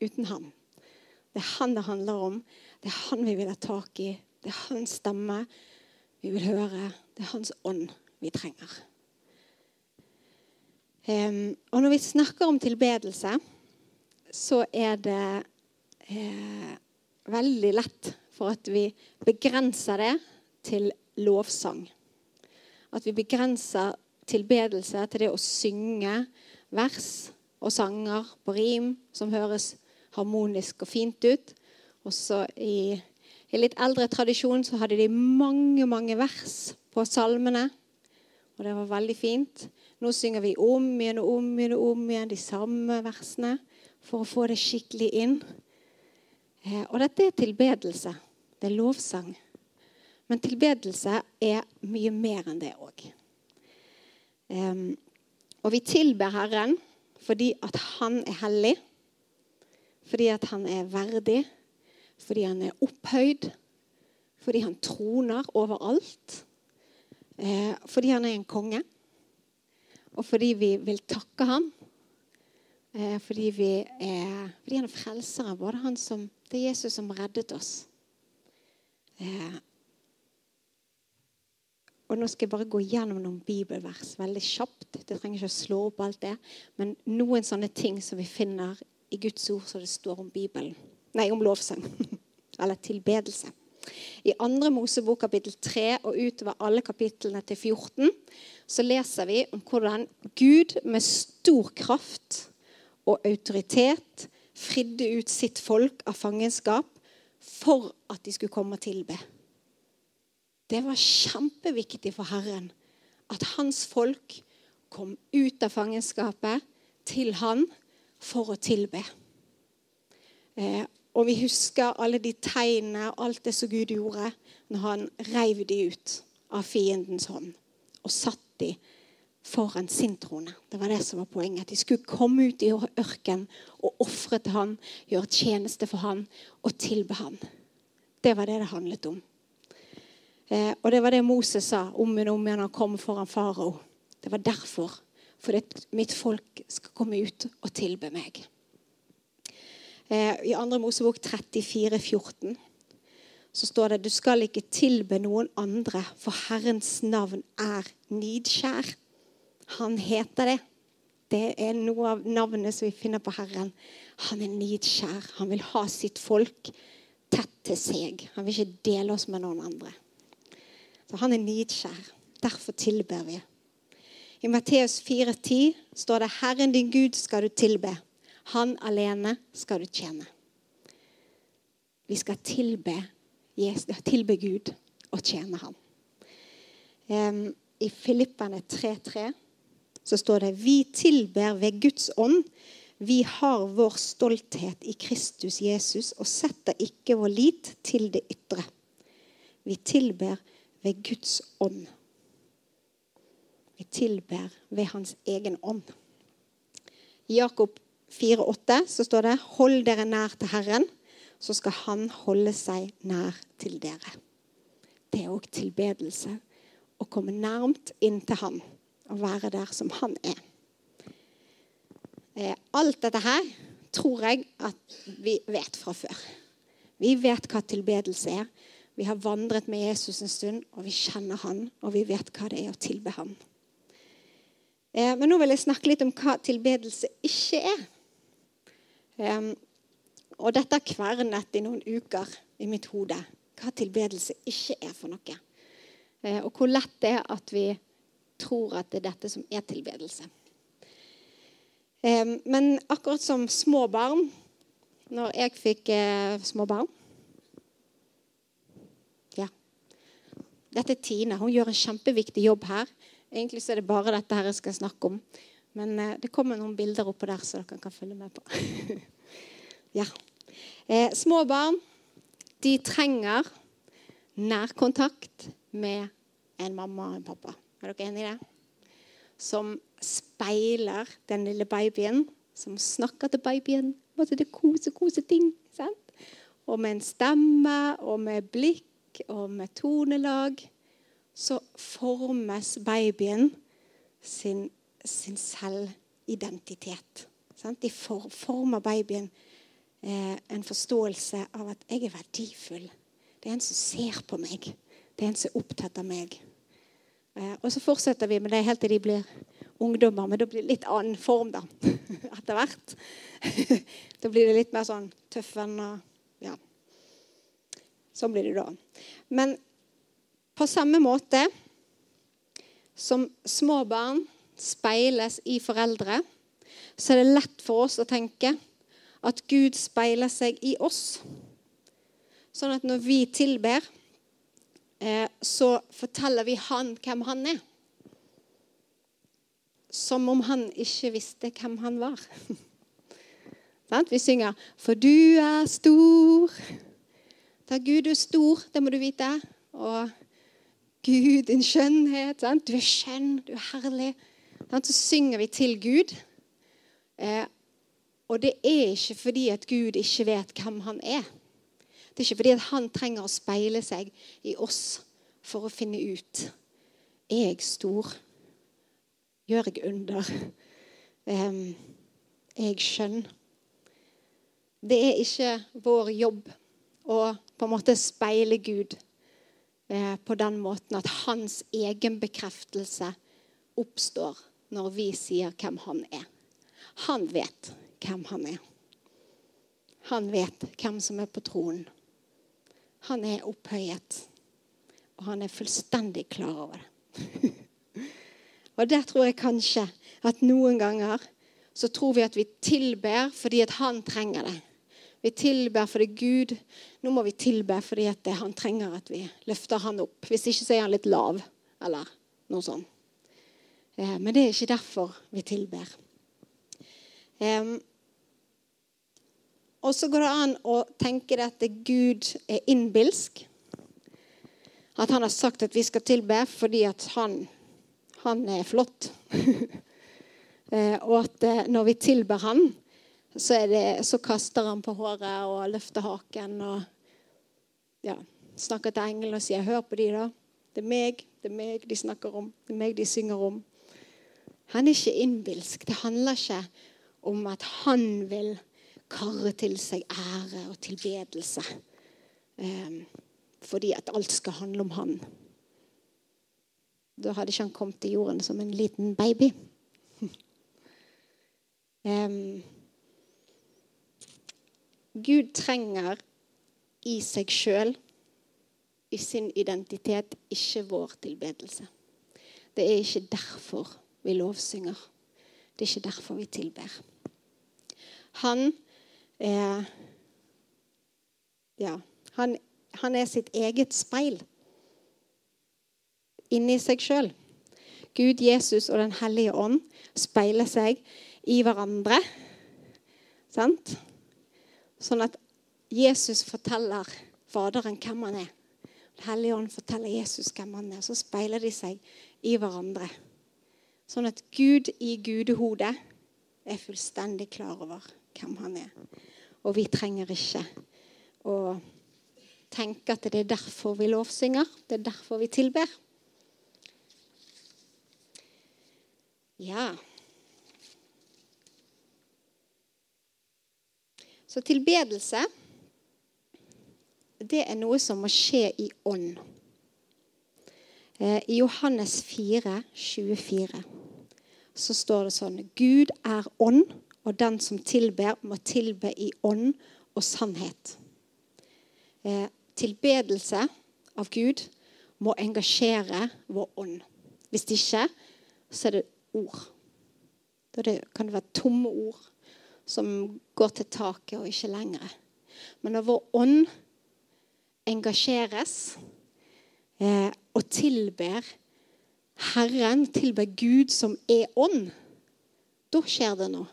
uten ham. Det er han det handler om. Det er han vi vil ha tak i. Det er hans stemme vi vil høre. Det er hans ånd vi trenger. Um, og når vi snakker om tilbedelse, så er det eh, veldig lett for at vi begrenser det til lovsang. At vi begrenser tilbedelse til det å synge vers og sanger på rim som høres harmonisk og fint ut. Også i, i litt eldre tradisjon så hadde de mange, mange vers på salmene. Og det var veldig fint. Nå synger vi om igjen og om igjen og om igjen de samme versene for å få det skikkelig inn. Eh, og dette er tilbedelse. Det er lovsang. Men tilbedelse er mye mer enn det òg. Og vi tilber Herren fordi at Han er hellig, fordi at Han er verdig, fordi Han er opphøyd, fordi Han troner overalt, eh, fordi Han er en konge, og fordi vi vil takke ham Eh, fordi, vi er, fordi han er frelseren. vår. det er Jesus som reddet oss. Eh, og Nå skal jeg bare gå gjennom noen bibelvers veldig kjapt. Det trenger ikke å slå opp alt det. Men noen sånne ting som vi finner i Guds ord som det står om Bibelen. Nei, om lovsang. Eller tilbedelse. I andre Mosebok kapittel 3 og utover alle kapitlene til 14 så leser vi om hvordan Gud med stor kraft og autoritet fridde ut sitt folk av fangenskap for at de skulle komme og tilbe. Det var kjempeviktig for Herren at hans folk kom ut av fangenskapet til han for å tilbe. Eh, og vi husker alle de tegnene og alt det som Gud gjorde når han reiv de ut av fiendens hånd og satt de foran sin trone. Det var det som var poenget. De skulle komme ut i ørken og ofre til han, gjøre tjeneste for han og tilbe han. Det var det det handlet om. Eh, og det var det Moses sa om og om igjen han kom foran farao. Det var derfor. Fordi mitt folk skal komme ut og tilbe meg. Eh, I 2. Mosebok 34, 14 så står det du skal ikke tilbe noen andre, for Herrens navn er nidskjær. Han heter det. Det er noe av navnet som vi finner på Herren. Han er nidskjær. Han vil ha sitt folk tett til seg. Han vil ikke dele oss med noen andre. Så Han er nidskjær. Derfor tilber vi. I Matteus 4,10 står det 'Herren din Gud skal du tilbe'. Han alene skal du tjene. Vi skal tilbe, tilbe Gud og tjene ham. I Filippene 3,3 så står det vi tilber ved Guds ånd. Vi har vår stolthet i Kristus Jesus og setter ikke vår lit til det ytre. Vi tilber ved Guds ånd. Vi tilber ved Hans egen ånd. I Jakob 4,8 så står det 'Hold dere nær til Herren, så skal Han holde seg nær til dere'. Det er òg tilbedelse. Å komme nærmt inn til Han å være der som han er. Eh, alt dette her tror jeg at vi vet fra før. Vi vet hva tilbedelse er. Vi har vandret med Jesus en stund, og vi kjenner han, og vi vet hva det er å tilbe han. Eh, men nå vil jeg snakke litt om hva tilbedelse ikke er. Og dette har kvernet i noen uker i mitt hode. Hva tilbedelse ikke er for noe. Eh, og hvor lett det er at vi tror at det er dette som er tilbedelse. Men akkurat som små barn Når jeg fikk eh, små barn Ja. Dette er Tine. Hun gjør en kjempeviktig jobb her. Egentlig så er det bare dette her jeg skal snakke om. Men eh, det kommer noen bilder oppå der, så dere kan følge med på. ja. Eh, små barn de trenger nærkontakt med en mamma og en pappa. Er dere enig i det? Som speiler den lille babyen, som snakker til babyen. Måtte det kose, kose ting. Sant? Og med en stemme og med blikk og med tonelag så formes babyen sin, sin selvidentitet. Sant? De for, former babyen eh, en forståelse av at jeg er verdifull. Det er en som ser på meg. Det er en som er opptatt av meg. Eh, og så fortsetter vi med det helt til de blir ungdommer, men da blir det litt annen form da, etter hvert. da blir det litt mer sånn tøff venner. ja. Sånn blir det da. Men på samme måte som små barn speiles i foreldre, så er det lett for oss å tenke at Gud speiler seg i oss. Sånn at når vi tilber, eh, så forteller vi han hvem han er som om han ikke visste hvem han var. Vi synger 'For du er stor'. Da Gud er stor, det må du vite. Og Gud, din skjønnhet. Du er skjønn, du er herlig. Så synger vi til Gud. Eh, og det er ikke fordi at Gud ikke vet hvem han er. Det er ikke fordi at han trenger å speile seg i oss for å finne ut er jeg stor gjør jeg under. Um, jeg skjønn? Det er ikke vår jobb å på en måte speile Gud eh, på den måten at hans egen bekreftelse oppstår når vi sier hvem han er. Han vet hvem han er. Han vet hvem som er på tronen. Han er opphøyet, og han er fullstendig klar over det. Og der tror jeg kanskje at noen ganger så tror vi at vi tilber fordi at han trenger det. Vi tilber fordi Gud Nå må vi tilbe fordi at han trenger at vi løfter han opp. Hvis ikke så er han litt lav, eller noe sånt. Eh, men det er ikke derfor vi tilber. og så går det an å tenke at Gud er innbilsk. At han har sagt at vi skal tilbe fordi at han han er flott. Eh, og at eh, når vi tilber han, så, det, så, kaster han på håret og løfter haken og ja, snakker til engelen og sier 'Hør på de, da. Det er meg, det er meg de snakker om. Det er meg de synger om.' Han er ikke innbilsk. Det handler ikke om at han vil karre til seg ære og tilbedelse. eh, fordi at alt skal handle om han. Da hadde ikke han kommet til jorden som en liten baby. um, Gud trenger i seg sjøl, i sin identitet, ikke vår tilbedelse. Det er ikke derfor vi lovsynger. Det er ikke derfor vi tilber. Han er Ja, han, han er sitt eget speil inni seg sjøl. Gud, Jesus og Den hellige ånd speiler seg i hverandre. Sant? Sånn at Jesus forteller Faderen hvem han er. Den hellige ånd forteller Jesus hvem han er. Så speiler de seg i hverandre. Sånn at Gud i gudehodet er fullstendig klar over hvem han er. Og vi trenger ikke å tenke at det er derfor vi lovsynger. Det er derfor vi tilber. Ja. Så tilbedelse, det er noe som må skje i ånd. Eh, I Johannes 4, 24 så står det sånn Gud er ånd, og den som tilber, må tilbe i ånd og sannhet. Eh, tilbedelse av Gud må engasjere vår ånd. Hvis ikke så er det ord. Da det kan det være tomme ord som går til taket og ikke lenger. Men når vår ånd engasjeres eh, og tilber Herren, tilber Gud som er ånd, da skjer det noe.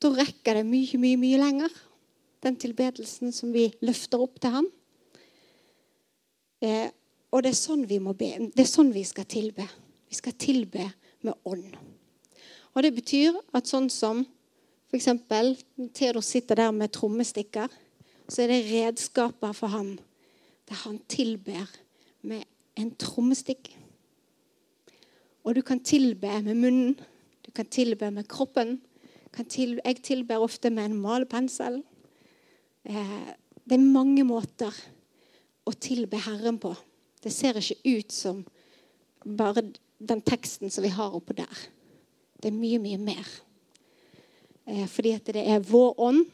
Da rekker det mye, mye, mye lenger. Den tilbedelsen som vi løfter opp til ham. Eh, og det er sånn vi må be. Det er sånn vi skal tilbe. Vi skal tilbe med ånd. Og Det betyr at sånn som f.eks. Theodor sitter der med trommestikker, så er det redskaper for ham der han tilber med en trommestikk. Og du kan tilbe med munnen, du kan tilbe med kroppen. Jeg tilber ofte med en malepensel. Eh, det er mange måter å tilbe Herren på. Det ser ikke ut som bare den teksten som vi har oppå der. Det er mye, mye mer. Eh, fordi at det er vår ånd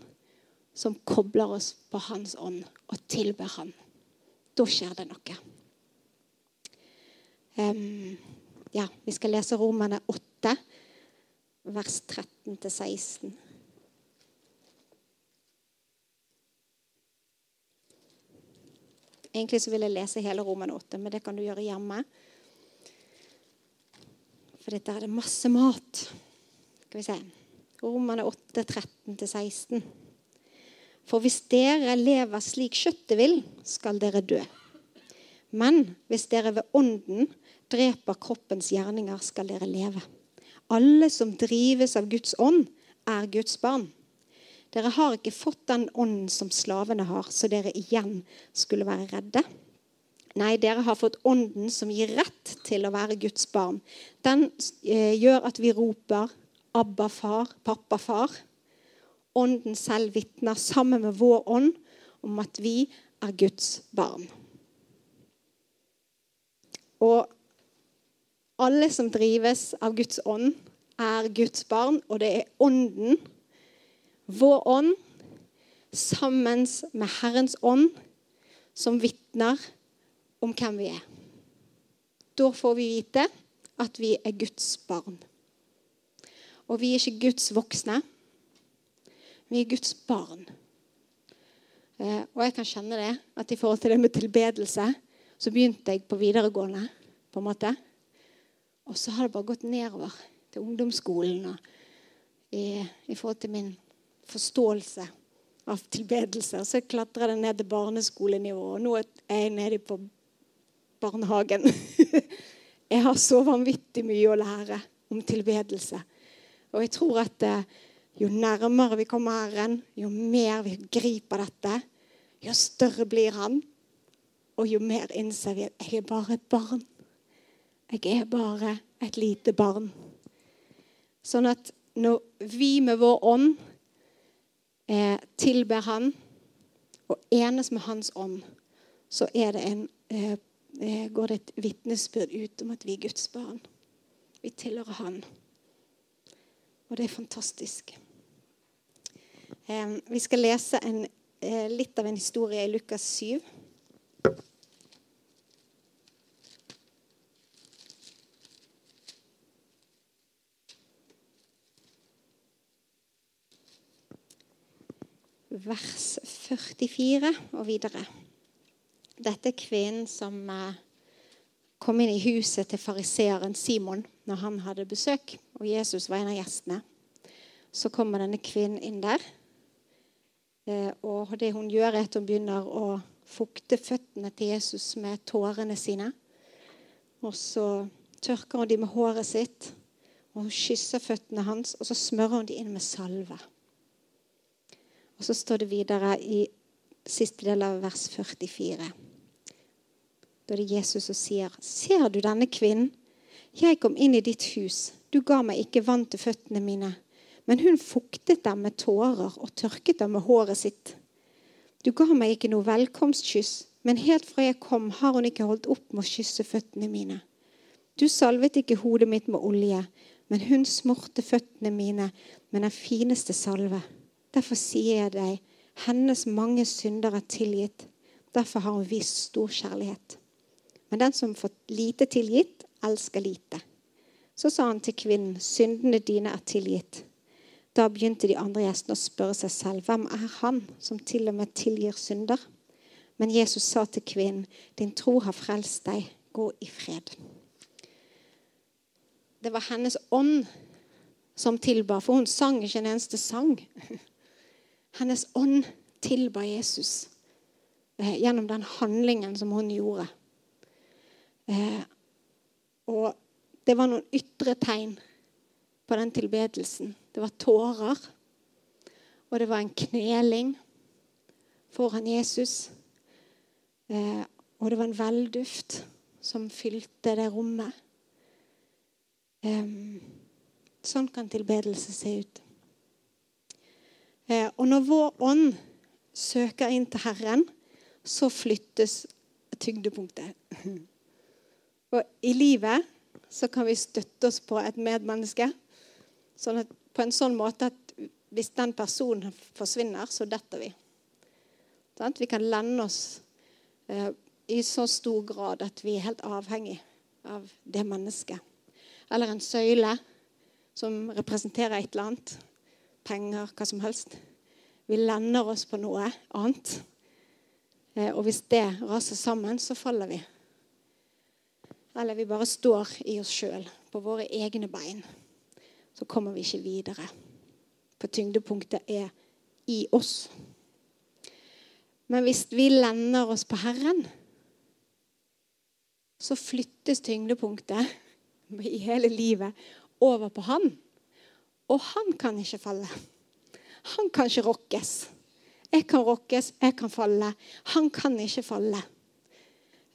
som kobler oss på Hans ånd og tilber Han. Da skjer det noe. Um, ja, vi skal lese Romerne 8, vers 13-16. Egentlig så vil jeg lese hele Romerne 8, men det kan du gjøre hjemme. For dette er det masse mat. Skal vi se. Romane 8, 13-16. For hvis dere lever slik kjøttet vil, skal dere dø. Men hvis dere ved ånden dreper kroppens gjerninger, skal dere leve. Alle som drives av Guds ånd, er Guds barn. Dere har ikke fått den ånden som slavene har, så dere igjen skulle være redde. Nei, dere har fått ånden som gir rett til å være Guds barn. Den eh, gjør at vi roper 'Abba, far', 'Pappa, far'. Ånden selv vitner sammen med vår ånd om at vi er Guds barn. Og alle som drives av Guds ånd, er Guds barn, og det er ånden vår ånd sammen med Herrens ånd, som vitner om hvem vi er. Da får vi vite at vi er Guds barn. Og vi er ikke Guds voksne. Vi er Guds barn. Eh, og jeg kan kjenne det, at i forhold til det med tilbedelse, så begynte jeg på videregående. på en måte. Og så har det bare gått nedover til ungdomsskolen og i, i forhold til min forståelse av tilbedelse. Og Så klatrer det ned til barneskolenivå, og nå er jeg nede på barnehagen. Jeg har så vanvittig mye å lære om tilbedelse. Og jeg tror at eh, jo nærmere vi kommer Herren, jo mer vi griper dette, jo større blir Han. Og jo mer innser vi at jeg er bare et barn. Jeg er bare et lite barn. Sånn at når vi med vår ånd eh, tilber Han og enes med Hans ånd, så en, eh, eh, går det et vitnesbyrd ut om at vi er Guds barn. Vi tilhører Han. Og det er fantastisk. Eh, vi skal lese en, eh, litt av en historie i Lukas 7. vers 44 og videre. Dette er kvinnen som eh, kom inn i huset til fariseeren Simon når han hadde besøk, og Jesus var en av gjestene. Så kommer denne kvinnen inn der. Eh, og det hun gjør, er at hun begynner å fukte føttene til Jesus med tårene sine. Og så tørker hun de med håret sitt, og hun kysser føttene hans, og så smører hun de inn med salve. Og så står det videre i siste del av vers 44. Da er det Jesus som sier, 'Ser du denne kvinnen? Jeg kom inn i ditt hus. Du ga meg ikke vann til føttene mine.' Men hun fuktet dem med tårer og tørket dem med håret sitt. Du ga meg ikke noe velkomstkyss, men helt fra jeg kom, har hun ikke holdt opp med å kysse føttene mine. Du salvet ikke hodet mitt med olje, men hun smurte føttene mine med den fineste salve. Derfor sier jeg deg, hennes mange synder er tilgitt. Derfor har hun vist stor kjærlighet. Men den som får lite tilgitt, elsker lite. Så sa han til kvinnen, syndene dine er tilgitt. Da begynte de andre gjestene å spørre seg selv, hvem er han som til og med tilgir synder? Men Jesus sa til kvinnen, din tro har frelst deg. Gå i fred. Det var hennes ånd som tilba, for hun sang ikke en eneste sang. Hennes ånd tilba Jesus eh, gjennom den handlingen som hun gjorde. Og det var noen ytre tegn på den tilbedelsen. Det var tårer, og det var en kneling foran Jesus. Eh, og det var en velduft som fylte det rommet. Eh, sånn kan tilbedelse se ut. Eh, og når vår ånd søker inn til Herren, så flyttes tyngdepunktet. Og i livet så kan vi støtte oss på et medmenneske sånn at, på en sånn måte at hvis den personen forsvinner, så detter vi. Sånn? Vi kan lende oss eh, i så stor grad at vi er helt avhengig av det mennesket. Eller en søyle som representerer et eller annet. Penger, hva som helst. Vi lender oss på noe annet. Eh, og hvis det raser sammen, så faller vi. Eller vi bare står i oss sjøl, på våre egne bein. Så kommer vi ikke videre. For tyngdepunktet er i oss. Men hvis vi lender oss på Herren, så flyttes tyngdepunktet i hele livet over på Han. Og han kan ikke falle. Han kan ikke rokkes. Jeg kan rokkes, jeg kan falle. Han kan ikke falle.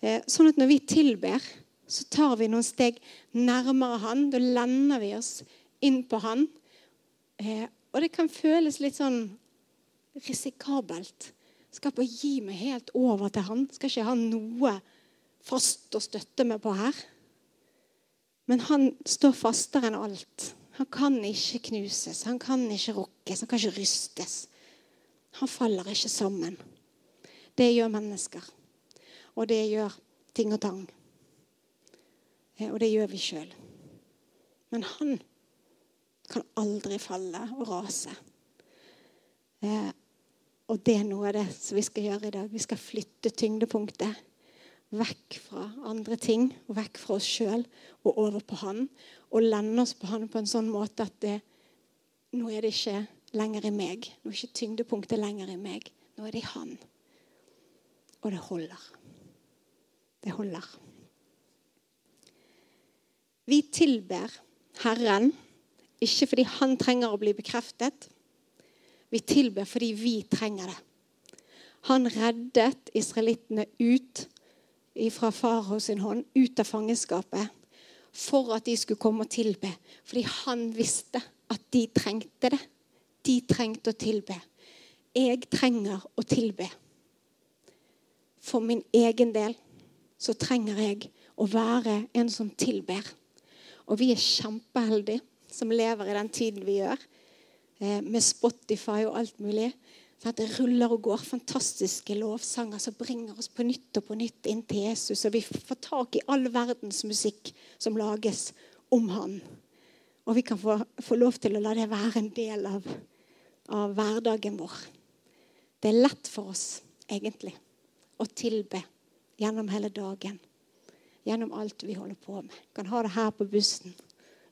Eh, sånn at når vi tilber, så tar vi noen steg nærmere Han. Da lander vi oss inn på Han. Eh, og det kan føles litt sånn risikabelt. Skal bare gi meg helt over til Han. Skal ikke ha noe fast å støtte meg på her. Men han står fastere enn alt. Han kan ikke knuses, han kan ikke rokkes, han kan ikke rystes. Han faller ikke sammen. Det gjør mennesker. Og det gjør ting og tang. Og det gjør vi sjøl. Men han kan aldri falle og rase. Eh, og det er noe av det som vi skal gjøre i dag. Vi skal flytte tyngdepunktet vekk fra andre ting og vekk fra oss sjøl og over på Han. Og lende oss på Han på en sånn måte at det, nå er det ikke lenger i meg. Nå er ikke tyngdepunktet lenger i meg. Nå er det i Han. Og det holder. Det holder. Vi tilber Herren ikke fordi Han trenger å bli bekreftet. Vi tilber fordi vi trenger det. Han reddet israelittene ut fra farao sin hånd, ut av fangenskapet, for at de skulle komme og tilbe. Fordi han visste at de trengte det. De trengte å tilbe. Jeg trenger å tilbe. For min egen del så trenger jeg å være en som tilber. Og vi er kjempeheldige som lever i den tiden vi gjør. Eh, med Spotify og alt mulig. For at det ruller og går fantastiske lovsanger som bringer oss på nytt og på nytt inn til Jesus. Og vi får tak i all verdens musikk som lages om han. Og vi kan få, få lov til å la det være en del av, av hverdagen vår. Det er lett for oss, egentlig, å tilbe gjennom hele dagen. Gjennom alt vi holder på med. Vi kan ha det her på bussen.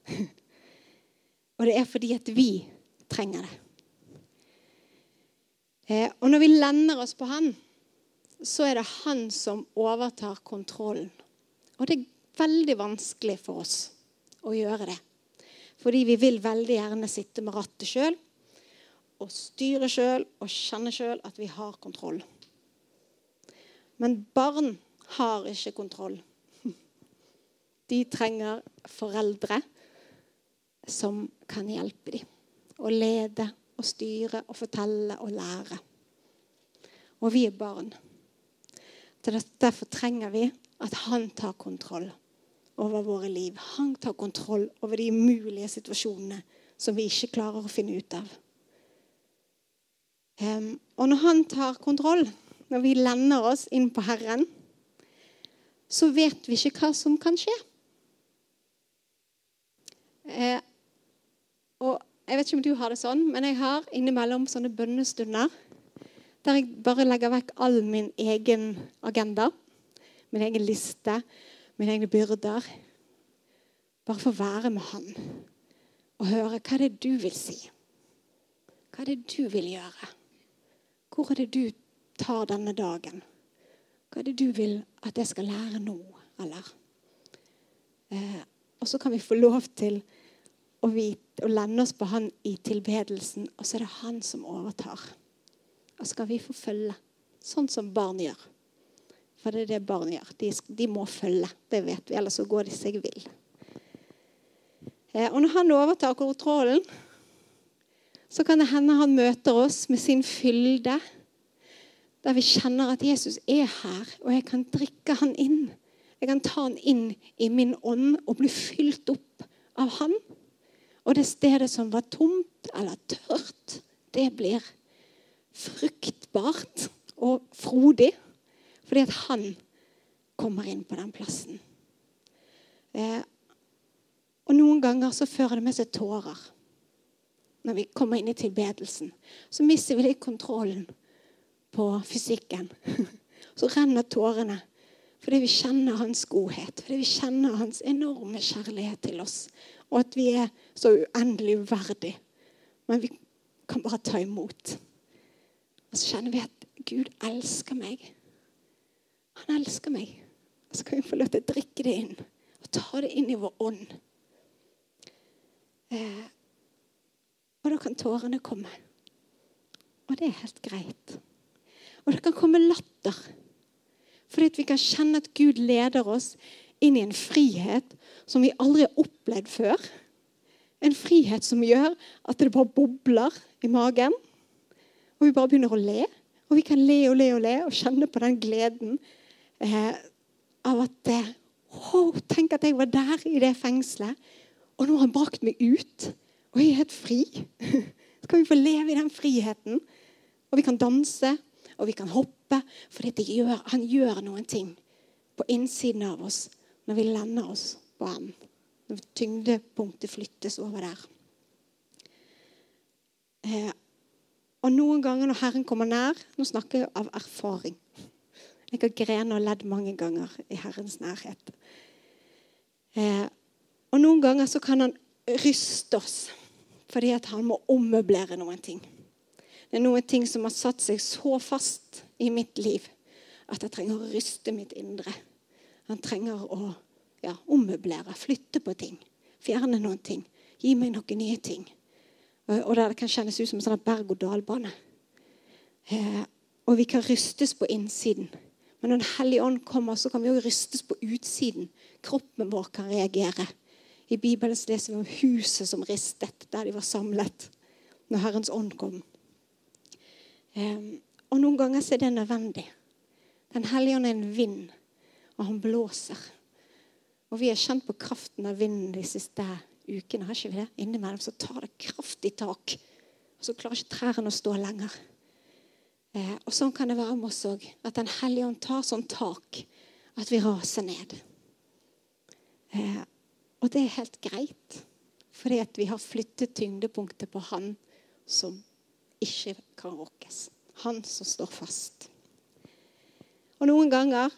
og det er fordi at vi trenger det. Eh, og når vi lender oss på han, så er det han som overtar kontrollen. Og det er veldig vanskelig for oss å gjøre det. Fordi vi vil veldig gjerne sitte med rattet sjøl og styre sjøl og kjenne sjøl at vi har kontroll. Men barn har ikke kontroll. De trenger foreldre som kan hjelpe dem og lede og styre og fortelle og lære. Og vi er barn. Derfor trenger vi at han tar kontroll over våre liv. Han tar kontroll over de umulige situasjonene som vi ikke klarer å finne ut av. Um, og når han tar kontroll, når vi lender oss inn på Herren, så vet vi ikke hva som kan skje. Eh, og jeg vet ikke om du har det sånn, men jeg har innimellom sånne bønnestunder der jeg bare legger vekk all min egen agenda, min egen liste, mine egne byrder. Bare for å være med Han og høre hva det er du vil si. Hva er det du vil gjøre? Hvor er det du tar denne dagen? Hva er det du vil at jeg skal lære nå, eller? Eh, og så kan vi få lov til og, vi, og lande oss på han i tilbedelsen, og så er det han som overtar. Og så skal vi få følge, sånn som barn gjør. For det er det barn gjør. De, de må følge. Det vet vi, ellers så går de seg vill. Eh, og når han overtar kontrollen, så kan det hende han møter oss med sin fylde, Der vi kjenner at Jesus er her, og jeg kan drikke han inn. Jeg kan ta han inn i min ånd og bli fylt opp av han. Og det stedet som var tomt eller tørt, det blir fruktbart og frodig. Fordi at han kommer inn på den plassen. Eh, og noen ganger så fører det med seg tårer. Når vi kommer inn i tilbedelsen, så mister vi litt kontrollen på fysikken. Så renner tårene fordi vi kjenner hans godhet, fordi vi kjenner hans enorme kjærlighet til oss. Og at vi er så uendelig uverdige. Men vi kan bare ta imot. Og så kjenner vi at Gud elsker meg. Han elsker meg. Og så kan vi få lov til å drikke det inn og ta det inn i vår ånd. Eh, og da kan tårene komme. Og det er helt greit. Og det kan komme latter. Fordi vi kan kjenne at Gud leder oss inn i en frihet som vi aldri har opplevd før. En frihet som gjør at det bare bobler i magen. Og vi bare begynner å le. Og vi kan le og le og le og kjenne på den gleden eh, av at eh, oh, Tenk at jeg var der i det fengselet, og nå har han brakt meg ut. Og jeg er helt fri. Så kan vi få leve i den friheten. Og vi kan danse, og vi kan hoppe. For gjør, han gjør noen ting på innsiden av oss når vi lander oss på ham. Når tyngdepunktet flyttes over der. Eh, og noen ganger når Herren kommer nær Nå snakker jeg av erfaring. Jeg har grenet og ledd mange ganger i Herrens nærhet. Eh, og noen ganger så kan han ryste oss fordi at han må ommøblere noen ting. Det er noen ting som har satt seg så fast i mitt liv at jeg trenger å ryste mitt indre. Han trenger å ja, ommøblere, flytte på ting. Fjerne noen ting. Gi meg noen nye ting. Og Det kan kjennes ut som en sånn berg-og-dal-bane. Eh, og vi kan rystes på innsiden. Men når Den hellige ånd kommer, så kan vi også rystes på utsiden. Kroppen vår kan reagere. I Bibelen leser vi om huset som ristet der de var samlet når Herrens ånd kom. Eh, og noen ganger så er det nødvendig. Den hellige ånd er en vind, og han blåser. Og vi har kjent på kraften av vinden de siste ukene. har ikke vi det? Innimellom så tar det kraftig tak. Og så klarer ikke trærne å stå lenger. Eh, og Sånn kan det være med oss òg. At Den hellige ånd tar sånn tak at vi raser ned. Eh, og det er helt greit, fordi at vi har flyttet tyngdepunktet på Han som ikke kan rokkes. Han som står fast. Og noen ganger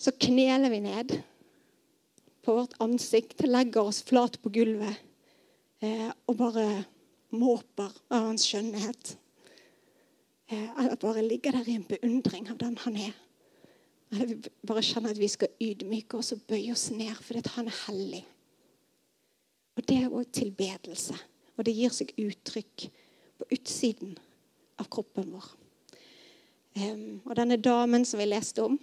så kneler vi ned på vårt ansikt, legger oss flat på gulvet eh, og bare måper av hans skjønnhet. Eh, eller bare ligger der i en beundring av den han er. Eller vi bare kjenner at vi skal ydmyke oss og bøye oss ned fordi han er hellig. Og Det er òg tilbedelse. Og det gir seg uttrykk på utsiden av kroppen vår. Um, og denne damen som vi leste om,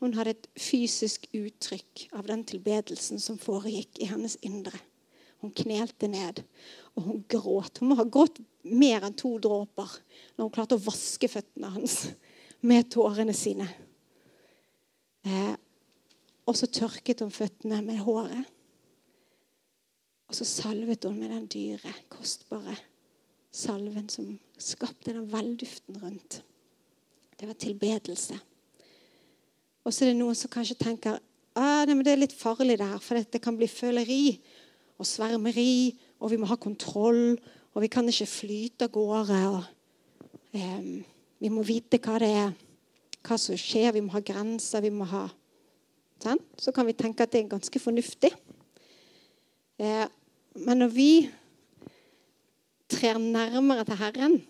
hun hadde et fysisk uttrykk av den tilbedelsen som foregikk i hennes indre. Hun knelte ned, og hun gråt. Hun må ha grått mer enn to dråper når hun klarte å vaske føttene hans med tårene sine. Eh, og så tørket hun føttene med håret. Og så salvet hun med den dyre, kostbare salven som skapte den velduften rundt. Det var tilbedelse. Og så er det noen som kanskje tenker ah, det er litt farlig det her, for det kan bli føleri og svermeri, og vi må ha kontroll, og vi kan ikke flyte av gårde. og um, Vi må vite hva det er, hva som skjer. Vi må ha grenser. vi må ha sant? Så kan vi tenke at det er ganske fornuftig. Eh, men når vi trer nærmere til Herren,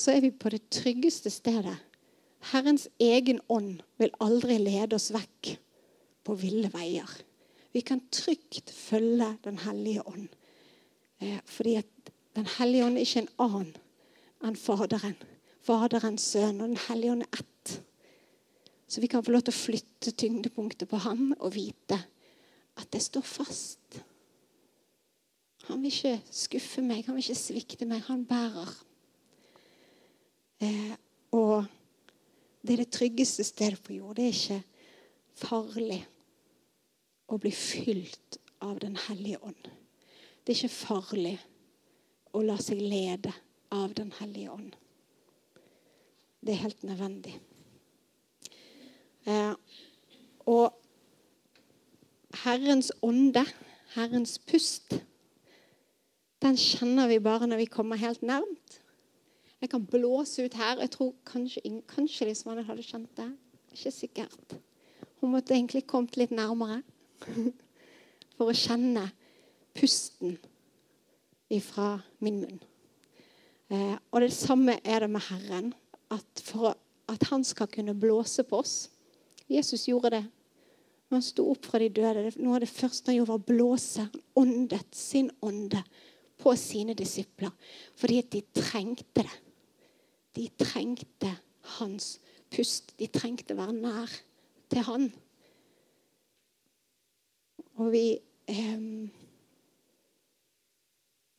så er vi på det tryggeste stedet. Herrens egen ånd vil aldri lede oss vekk på ville veier. Vi kan trygt følge Den hellige ånd. Eh, fordi at Den hellige ånd er ikke en annen enn Faderen. Faderens sønn og Den hellige ånd er ett. Så vi kan få lov til å flytte tyngdepunktet på ham og vite at det står fast. Han vil ikke skuffe meg, han vil ikke svikte meg. Han bærer. Eh, Det er det tryggeste stedet på jord. Det er ikke farlig å bli fylt av Den hellige ånd. Det er ikke farlig å la seg lede av Den hellige ånd. Det er helt nødvendig. Eh, og Herrens ånde, Herrens pust, den kjenner vi bare når vi kommer helt nærmt. Jeg kan blåse ut her. Jeg tror kanskje, kanskje liksom han hadde kjent det. Ikke sikkert. Hun måtte egentlig kommet litt nærmere for å kjenne pusten ifra min munn. Eh, og det samme er det med Herren. At for at han skal kunne blåse på oss. Jesus gjorde det. Han sto opp fra de døde, Noe av det første han gjorde, var å blåse. Åndet sin ånde på sine disipler fordi at de trengte det. De trengte hans pust. De trengte å være nær til han. Og vi eh,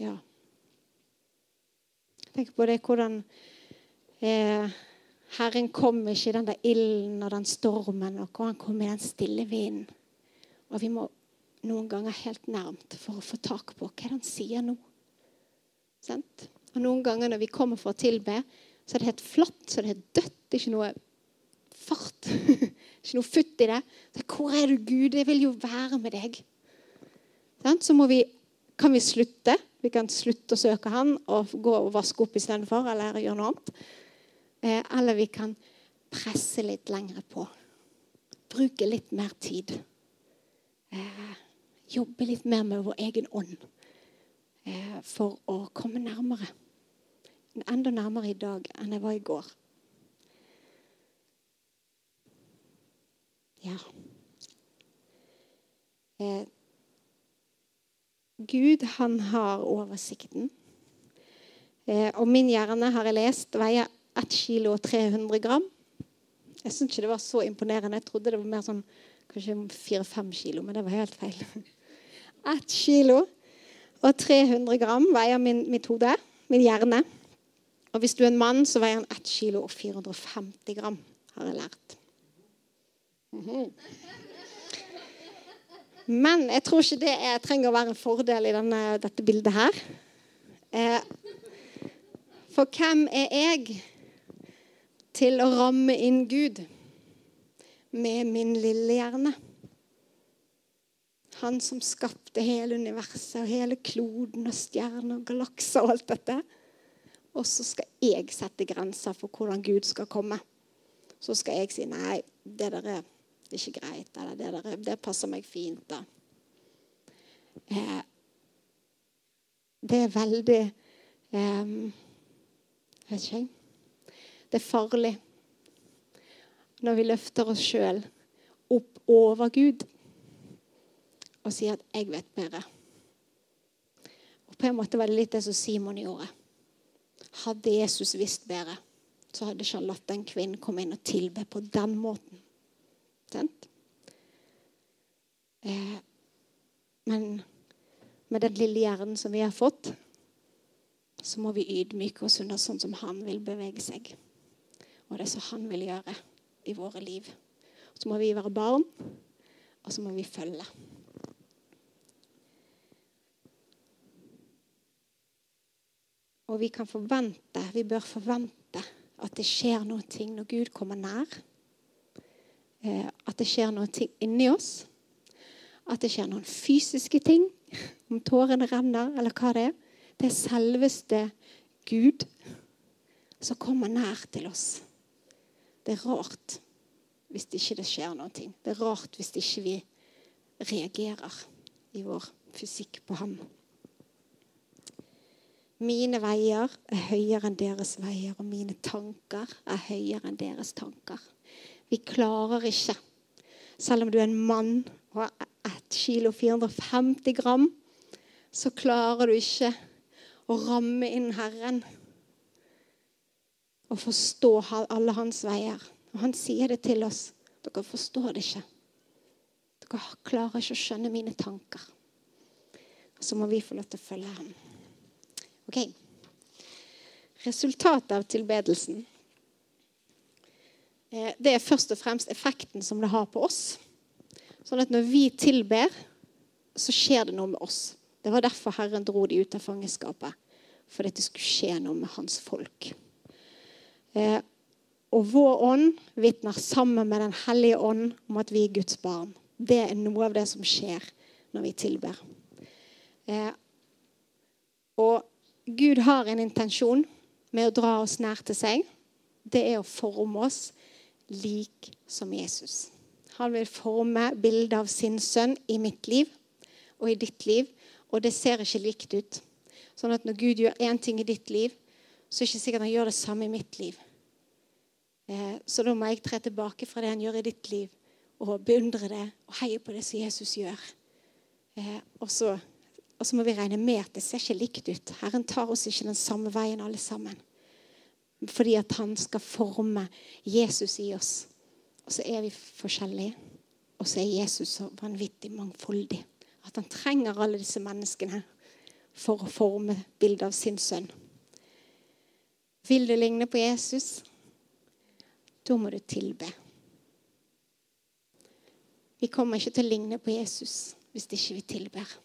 Ja. tenker på det hvordan eh, Herren kom ikke i den der ilden og den stormen, og han kom i den stille vinden. Og vi må noen ganger helt nærmt for å få tak på hva han sier nå. Sent? Og Noen ganger når vi kommer for å tilbe, så er det helt flatt, så er det helt dødt. Det er ikke noe fart. ikke noe futt i det. Så, Hvor er du, Gud? Jeg vil jo være med deg. Så vi, kan vi slutte. Vi kan slutte å søke Han og gå og vaske opp istedenfor, eller gjøre noe annet. Eh, eller vi kan presse litt lengre på. Bruke litt mer tid. Eh, jobbe litt mer med vår egen ånd eh, for å komme nærmere. Enda nærmere i dag enn jeg var i går. Ja. Eh, Gud, han har oversikten. Eh, og min hjerne, har jeg lest, veier 1 kilo og 300 gram. Jeg syns ikke det var så imponerende. Jeg trodde det var mer sånn kanskje 4-5 kilo, men det var helt feil. 1 kilo og 300 gram veier min, mitt hode, min hjerne. Og hvis du er en mann, så veier han 1 kilo og 450 gram, har jeg lært. Mm -hmm. Men jeg tror ikke det er, trenger å være en fordel i denne, dette bildet her. Eh, for hvem er jeg til å ramme inn Gud med min lille hjerne? Han som skapte hele universet og hele kloden og stjerner og galakser og alt dette. Og så skal jeg sette grenser for hvordan Gud skal komme. Så skal jeg si nei, det der er ikke greit. Eller det, der, det passer meg fint. da. Eh, det er veldig eh, Vet ikke jeg. Det er farlig når vi løfter oss sjøl opp over Gud og sier at 'jeg vet bedre'. Og På en måte var det litt det som Simon gjorde. Hadde Jesus visst bedre, så hadde ikke han latt den kvinnen komme inn og tilbe på den måten. Sent? men med den lille hjernen som vi har fått, så må vi ydmyke oss under sånn som han vil bevege seg. Og det så han vil gjøre i våre liv. Så må vi være barn, og så må vi følge. Og vi kan forvente, vi bør forvente at det skjer noe når Gud kommer nær. Eh, at det skjer noe inni oss. At det skjer noen fysiske ting. Om tårene renner, eller hva det er. Det er selveste Gud som kommer nær til oss. Det er rart hvis det ikke skjer noe. Det er rart hvis ikke vi reagerer i vår fysikk på ham. Mine veier er høyere enn deres veier, og mine tanker er høyere enn deres tanker. Vi klarer ikke, selv om du er en mann og har 1 kilo 450 gram, så klarer du ikke å ramme inn Herren og forstå alle hans veier. Og Han sier det til oss. Dere forstår det ikke. Dere klarer ikke å skjønne mine tanker. Og så må vi få lov til å følge ham. Ok. Resultatet av tilbedelsen eh, det er først og fremst effekten som det har på oss. Sånn at når vi tilber, så skjer det noe med oss. Det var derfor Herren dro de ut av fangenskapet. For det skulle skje noe med hans folk. Eh, og vår ånd vitner sammen med Den hellige ånd om at vi er Guds barn. Det er noe av det som skjer når vi tilber. Eh, og Gud har en intensjon med å dra oss nær til seg. Det er å forme oss lik som Jesus. Han vil forme bildet av sin sønn i mitt liv og i ditt liv. Og det ser ikke likt ut. Sånn at når Gud gjør én ting i ditt liv, så er det ikke sikkert han gjør det samme i mitt liv. Eh, så da må jeg tre tilbake fra det han gjør i ditt liv, og beundre det og heie på det som Jesus gjør. Eh, og, så, og så må vi regne med at det ser ikke likt ut. Herren tar oss ikke den samme veien alle sammen. Fordi at han skal forme Jesus i oss. Og så er vi forskjellige. Og så er Jesus så vanvittig mangfoldig. At han trenger alle disse menneskene for å forme bildet av sin sønn. Vil du ligne på Jesus? Da må du tilbe. Vi kommer ikke til å ligne på Jesus hvis ikke vi tilber.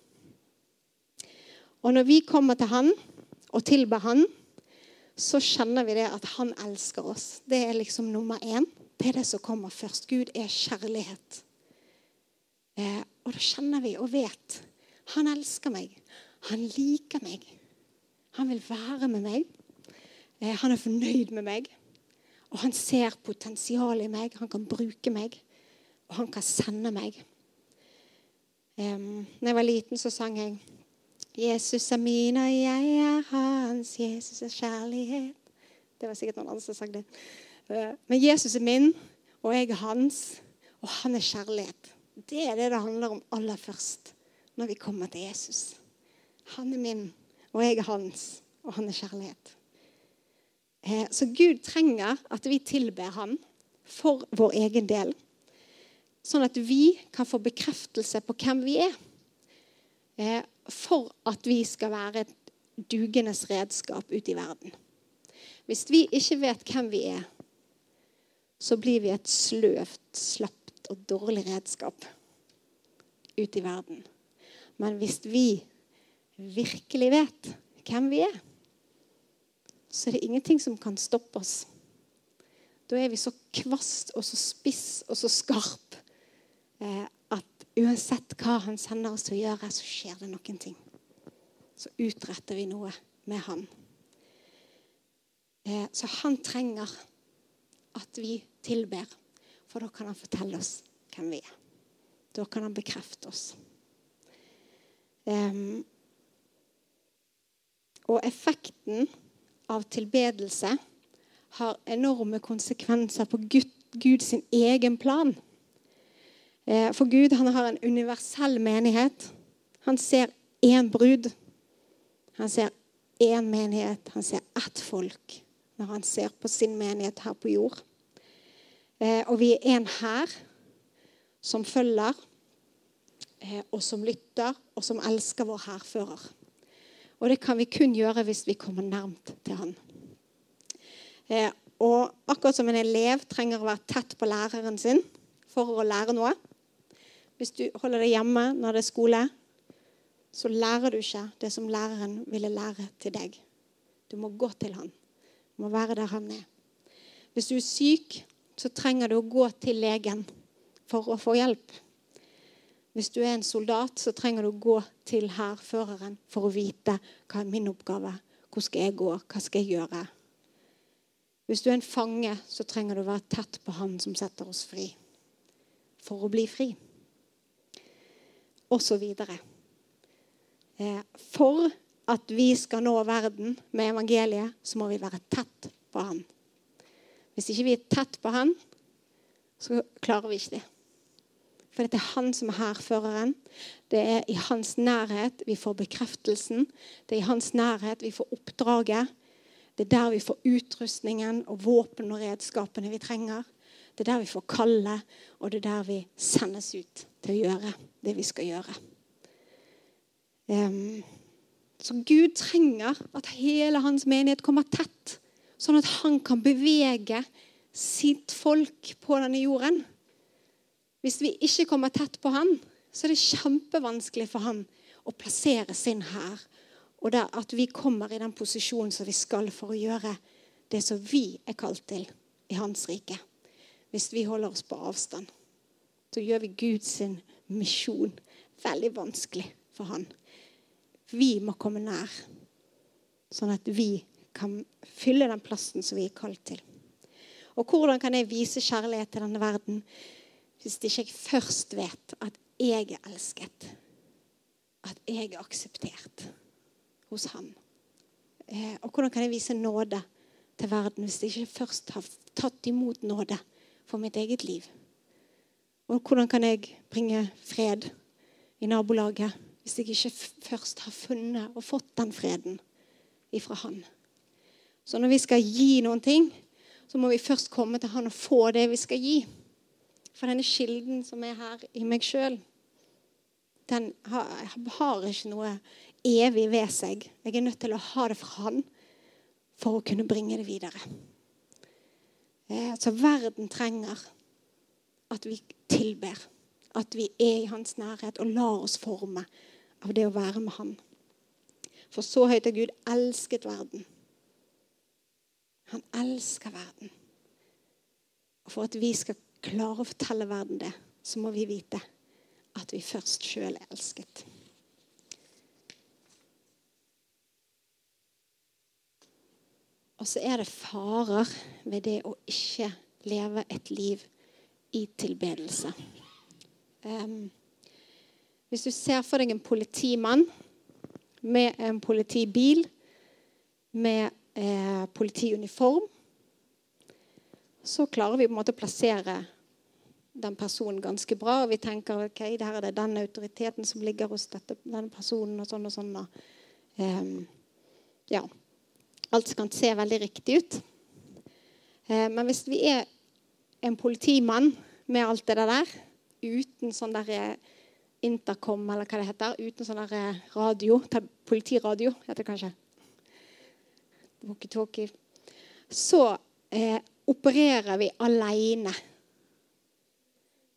Og når vi kommer til han og tilber han, så kjenner vi det at han elsker oss. Det er liksom nummer én. Det er det som kommer først. Gud er kjærlighet. Eh, og da kjenner vi og vet han elsker meg. Han liker meg. Han vil være med meg. Eh, han er fornøyd med meg. Og han ser potensialet i meg. Han kan bruke meg. Og han kan sende meg. Um, når jeg var liten, så sang jeg 'Jesus er min, og jeg er hans. Jesus er kjærlighet'. Det var sikkert noen andre som sang det. Uh, men Jesus er min, og jeg er hans. Og han er kjærlighet. Det er det det handler om aller først når vi kommer til Jesus. Han er min, og jeg er hans, og han er kjærlighet. Eh, så Gud trenger at vi tilber ham for vår egen del. Sånn at vi kan få bekreftelse på hvem vi er. Eh, for at vi skal være et dugendes redskap ute i verden. Hvis vi ikke vet hvem vi er, så blir vi et sløvt, slapt og dårlig redskap ute i verden. Men hvis vi virkelig vet hvem vi er, så er det ingenting som kan stoppe oss. Da er vi så kvast og så spiss og så skarp eh, uansett hva han sender oss til å gjøre, så skjer det noen ting. Så utretter vi noe med han. Eh, så han trenger at vi tilber, for da kan han fortelle oss hvem vi er. Da kan han bekrefte oss. Og effekten av tilbedelse har enorme konsekvenser på Gud, Gud sin egen plan. Eh, for Gud han har en universell menighet. Han ser én brud. Han ser én menighet. Han ser ett folk når han ser på sin menighet her på jord. Eh, og vi er en hær som følger, eh, og som lytter, og som elsker vår hærfører. Og det kan vi kun gjøre hvis vi kommer nærmt til han. Og akkurat som en elev trenger å være tett på læreren sin for å lære noe Hvis du holder deg hjemme når det er skole, så lærer du ikke det som læreren ville lære til deg. Du må gå til han. Du må være der han er. Hvis du er syk, så trenger du å gå til legen for å få hjelp. Hvis du er en soldat, så trenger du å gå til hærføreren for å vite hva er min oppgave, hvor skal jeg gå, hva skal jeg gjøre. Hvis du er en fange, så trenger du å være tett på han som setter oss fri, for å bli fri. Videre. Eh, for at vi skal nå verden med evangeliet, så må vi være tett på han. Hvis ikke vi er tett på han, så klarer vi ikke det. For det er han som er hærføreren. Det er i hans nærhet vi får bekreftelsen. Det er i hans nærhet vi får oppdraget. Det er der vi får utrustningen og våpen og redskapene vi trenger. Det er der vi får kalle, og det er der vi sendes ut til å gjøre det vi skal gjøre. Um, så Gud trenger at hele hans menighet kommer tett, sånn at han kan bevege sitt folk på denne jorden. Hvis vi ikke kommer tett på han, så er det kjempevanskelig for han å plassere sin hær. Og at vi kommer i den posisjonen som vi skal for å gjøre det som vi er kalt til i hans rike. Hvis vi holder oss på avstand, så gjør vi Guds misjon veldig vanskelig for han. Vi må komme nær, sånn at vi kan fylle den plassen som vi er kalt til. Og hvordan kan jeg vise kjærlighet til denne verden hvis ikke jeg først vet at jeg er elsket? At jeg er akseptert hos Han? Eh, og hvordan kan jeg vise nåde til verden hvis jeg ikke først har tatt imot nåde for mitt eget liv? Og hvordan kan jeg bringe fred i nabolaget hvis jeg ikke først har funnet og fått den freden ifra Han? Så når vi skal gi noen ting, så må vi først komme til Han og få det vi skal gi. For denne kilden som er her i meg sjøl, den har, har, ikke noe evig ved seg. Jeg er nødt til å ha det fra Han for å kunne bringe det videre. Eh, så verden trenger at vi tilber. At vi er i hans nærhet og lar oss forme av det å være med Han. For så høyt har Gud elsket verden han elsker verden. Og for at vi skal klare å fortelle verden det, så må vi vite at vi først sjøl er elsket. Og så er det farer ved det å ikke leve et liv i tilbedelse. Um, hvis du ser for deg en politimann med en politibil med eh, politiuniform, så klarer vi på en måte å plassere den personen ganske bra. og Vi tenker ok, her er det den autoriteten som ligger hos dette, denne personen. og sånn og sånn. Um, ja. Alt kan se veldig riktig ut. Uh, men hvis vi er en politimann med alt det der, uten sånn der eh, intercom, eller hva det heter, uten sånn der eh, radio, politiradio heter det kanskje, walkietalkie, så eh, opererer vi alene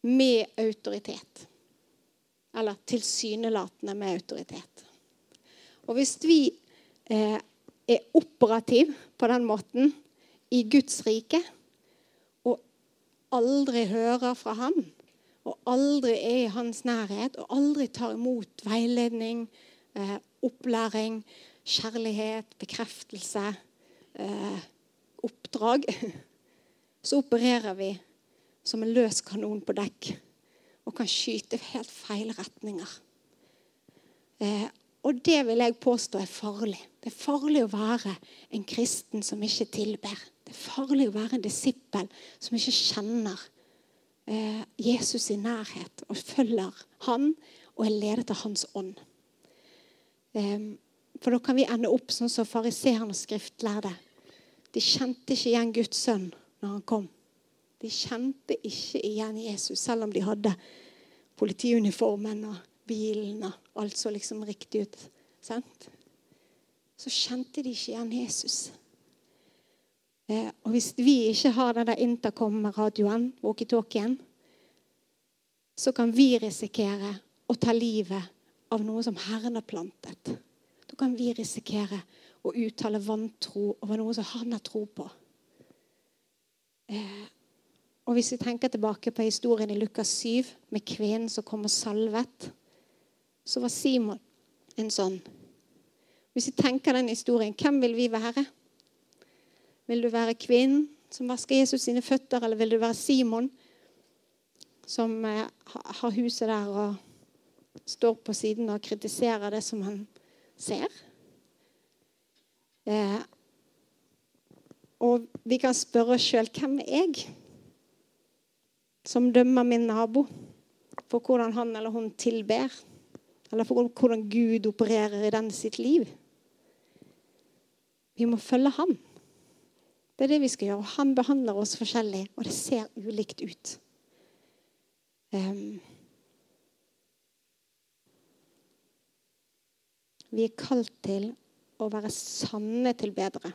med autoritet. Eller tilsynelatende med autoritet. Og hvis vi eh, er operativ på den måten i Guds rike, og aldri hører fra ham, og aldri er i hans nærhet, og aldri tar imot veiledning, eh, opplæring, kjærlighet, bekreftelse, eh, oppdrag, så opererer vi som en løs kanon på dekk og kan skyte helt feil retninger. Eh, og det vil jeg påstå er farlig. Det er farlig å være en kristen som ikke tilber. Det er farlig å være en disippel som ikke kjenner eh, Jesus i nærhet og følger han og er ledet av hans ånd. Eh, for da kan vi ende opp sånn som fariseerne og skriftlærde. De kjente ikke igjen Guds sønn når han kom. De kjente ikke igjen Jesus, selv om de hadde politiuniformen og bilen og alt så liksom riktig ut. Sant? Så kjente de ikke igjen Jesus. Eh, og hvis vi ikke har den der intercom-radioen, walkietalkien, så kan vi risikere å ta livet av noe som Herren har plantet. Da kan vi risikere å uttale vantro over noe som han har tro på. Eh, og Hvis vi tenker tilbake på historien i Lukas 7 med kvinnen som kom og salvet, så var Simon en sånn. Hvis vi tenker den historien, hvem vil vi være? Vil du være kvinnen som vasker Jesus sine føtter, eller vil du være Simon som eh, har huset der og står på siden og kritiserer det som han ser. Eh, og vi kan spørre oss sjøl hvem er jeg som dømmer min nabo for hvordan han eller hun tilber? Eller for hvordan Gud opererer i den sitt liv? Vi må følge han. Det er det vi skal gjøre. Han behandler oss forskjellig, og det ser ulikt ut. Um, Vi er kalt til å være sanne tilbedere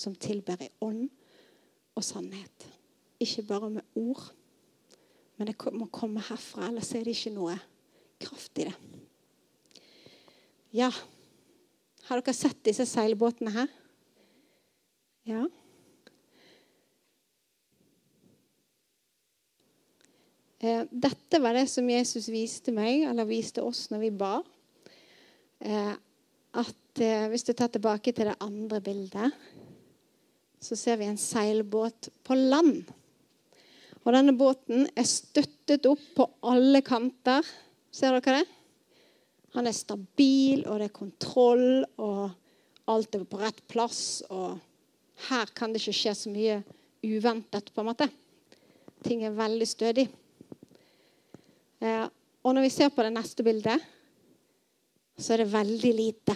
som tilber i ånd og sannhet. ikke bare med ord, men det må komme herfra, ellers er det ikke noe kraft i det. Ja, har dere sett disse seilbåtene her? Ja. Eh, dette var det som Jesus viste meg, eller viste oss når vi ba. Eh, at eh, Hvis du tar tilbake til det andre bildet, så ser vi en seilbåt på land. Og denne båten er støttet opp på alle kanter. Ser dere det? Han er stabil, og det er kontroll, og alt er på rett plass. Og her kan det ikke skje så mye uventet, på en måte. Ting er veldig stødig. Eh, og når vi ser på det neste bildet, så er det veldig lite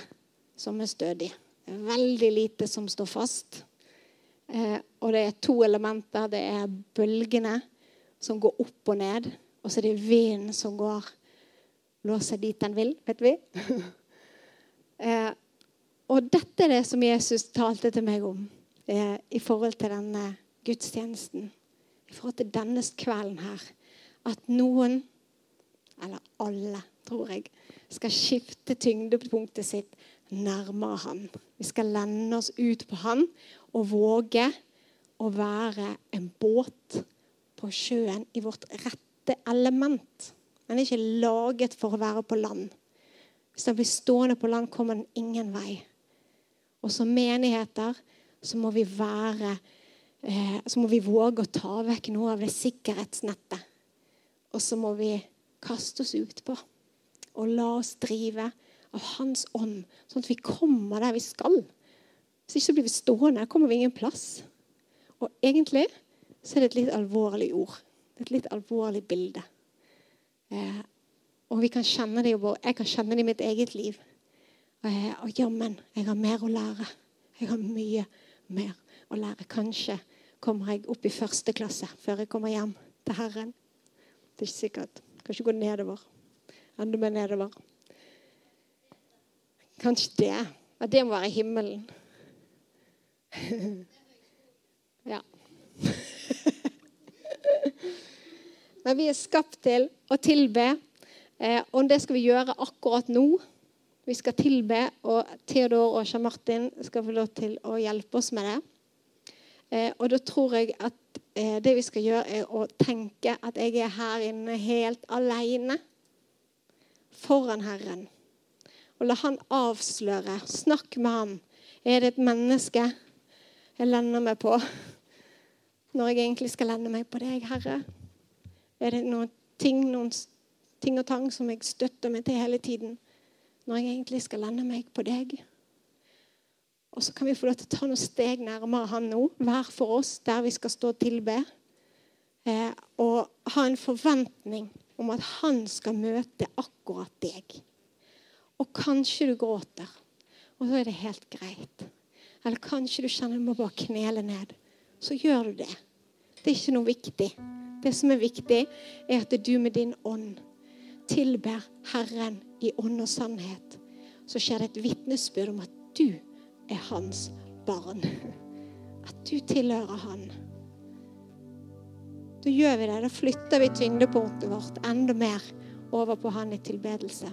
som er stødig. Veldig lite som står fast. Eh, og det er to elementer. Det er bølgene som går opp og ned, og så er det vinden som går blåser dit den vil, vet vi. eh, og dette er det som Jesus talte til meg om eh, i forhold til denne gudstjenesten. I forhold til denne kvelden her. At noen eller alle, tror jeg, skal skifte tyngdepunktet sitt nærmere Han. Vi skal lende oss ut på Han og våge å være en båt på sjøen i vårt rette element. Den er ikke laget for å være på land. Hvis den blir stående på land, kommer den ingen vei. Og som menigheter så må vi være eh, Så må vi våge å ta vekk noe av det sikkerhetsnettet. Og så må vi kaste oss utpå og la oss drive av Hans ånd, sånn at vi kommer der vi skal. Hvis ikke så blir vi stående. Kommer vi ingen plass. Og egentlig så er det et litt alvorlig ord. Et litt alvorlig bilde. Eh, og vi kan kjenne det jo, jeg kan kjenne det i mitt eget liv. Eh, og jammen, jeg har mer å lære. Jeg har mye mer å lære. Kanskje kommer jeg opp i første klasse før jeg kommer hjem til Herren. Det er ikke sikkert. Kanskje gå nedover. Enda mer nedover. Kanskje det. At det må være himmelen. ja. Men vi er skapt til å tilbe, eh, og det skal vi gjøre akkurat nå. Vi skal tilbe, og Theodor og Jean Martin skal få lov til å hjelpe oss med det. Eh, og da tror jeg at eh, det vi skal gjøre, er å tenke at jeg er her inne helt alene foran Herren. Og la Han avsløre. Snakk med ham. Er det et menneske jeg lender meg på når jeg egentlig skal lende meg på deg, Herre? Er det noen ting, noen ting og tang som jeg støtter meg til hele tiden når jeg egentlig skal lande meg på deg? Og så kan vi få lov til å ta noen steg nærmere han nå, hver for oss, der vi skal stå og tilbe. Eh, og ha en forventning om at han skal møte akkurat deg. Og kanskje du gråter, og så er det helt greit. Eller kanskje du kjenner du må bare knele ned. Så gjør du det. Det er ikke noe viktig. Det som er viktig, er at du med din ånd tilber Herren i ånd og sannhet. Så skjer det et vitnesbyrd om at du er hans barn. At du tilhører han. Da gjør vi det. Da flytter vi tyngdepunktet vårt enda mer over på han i tilbedelse.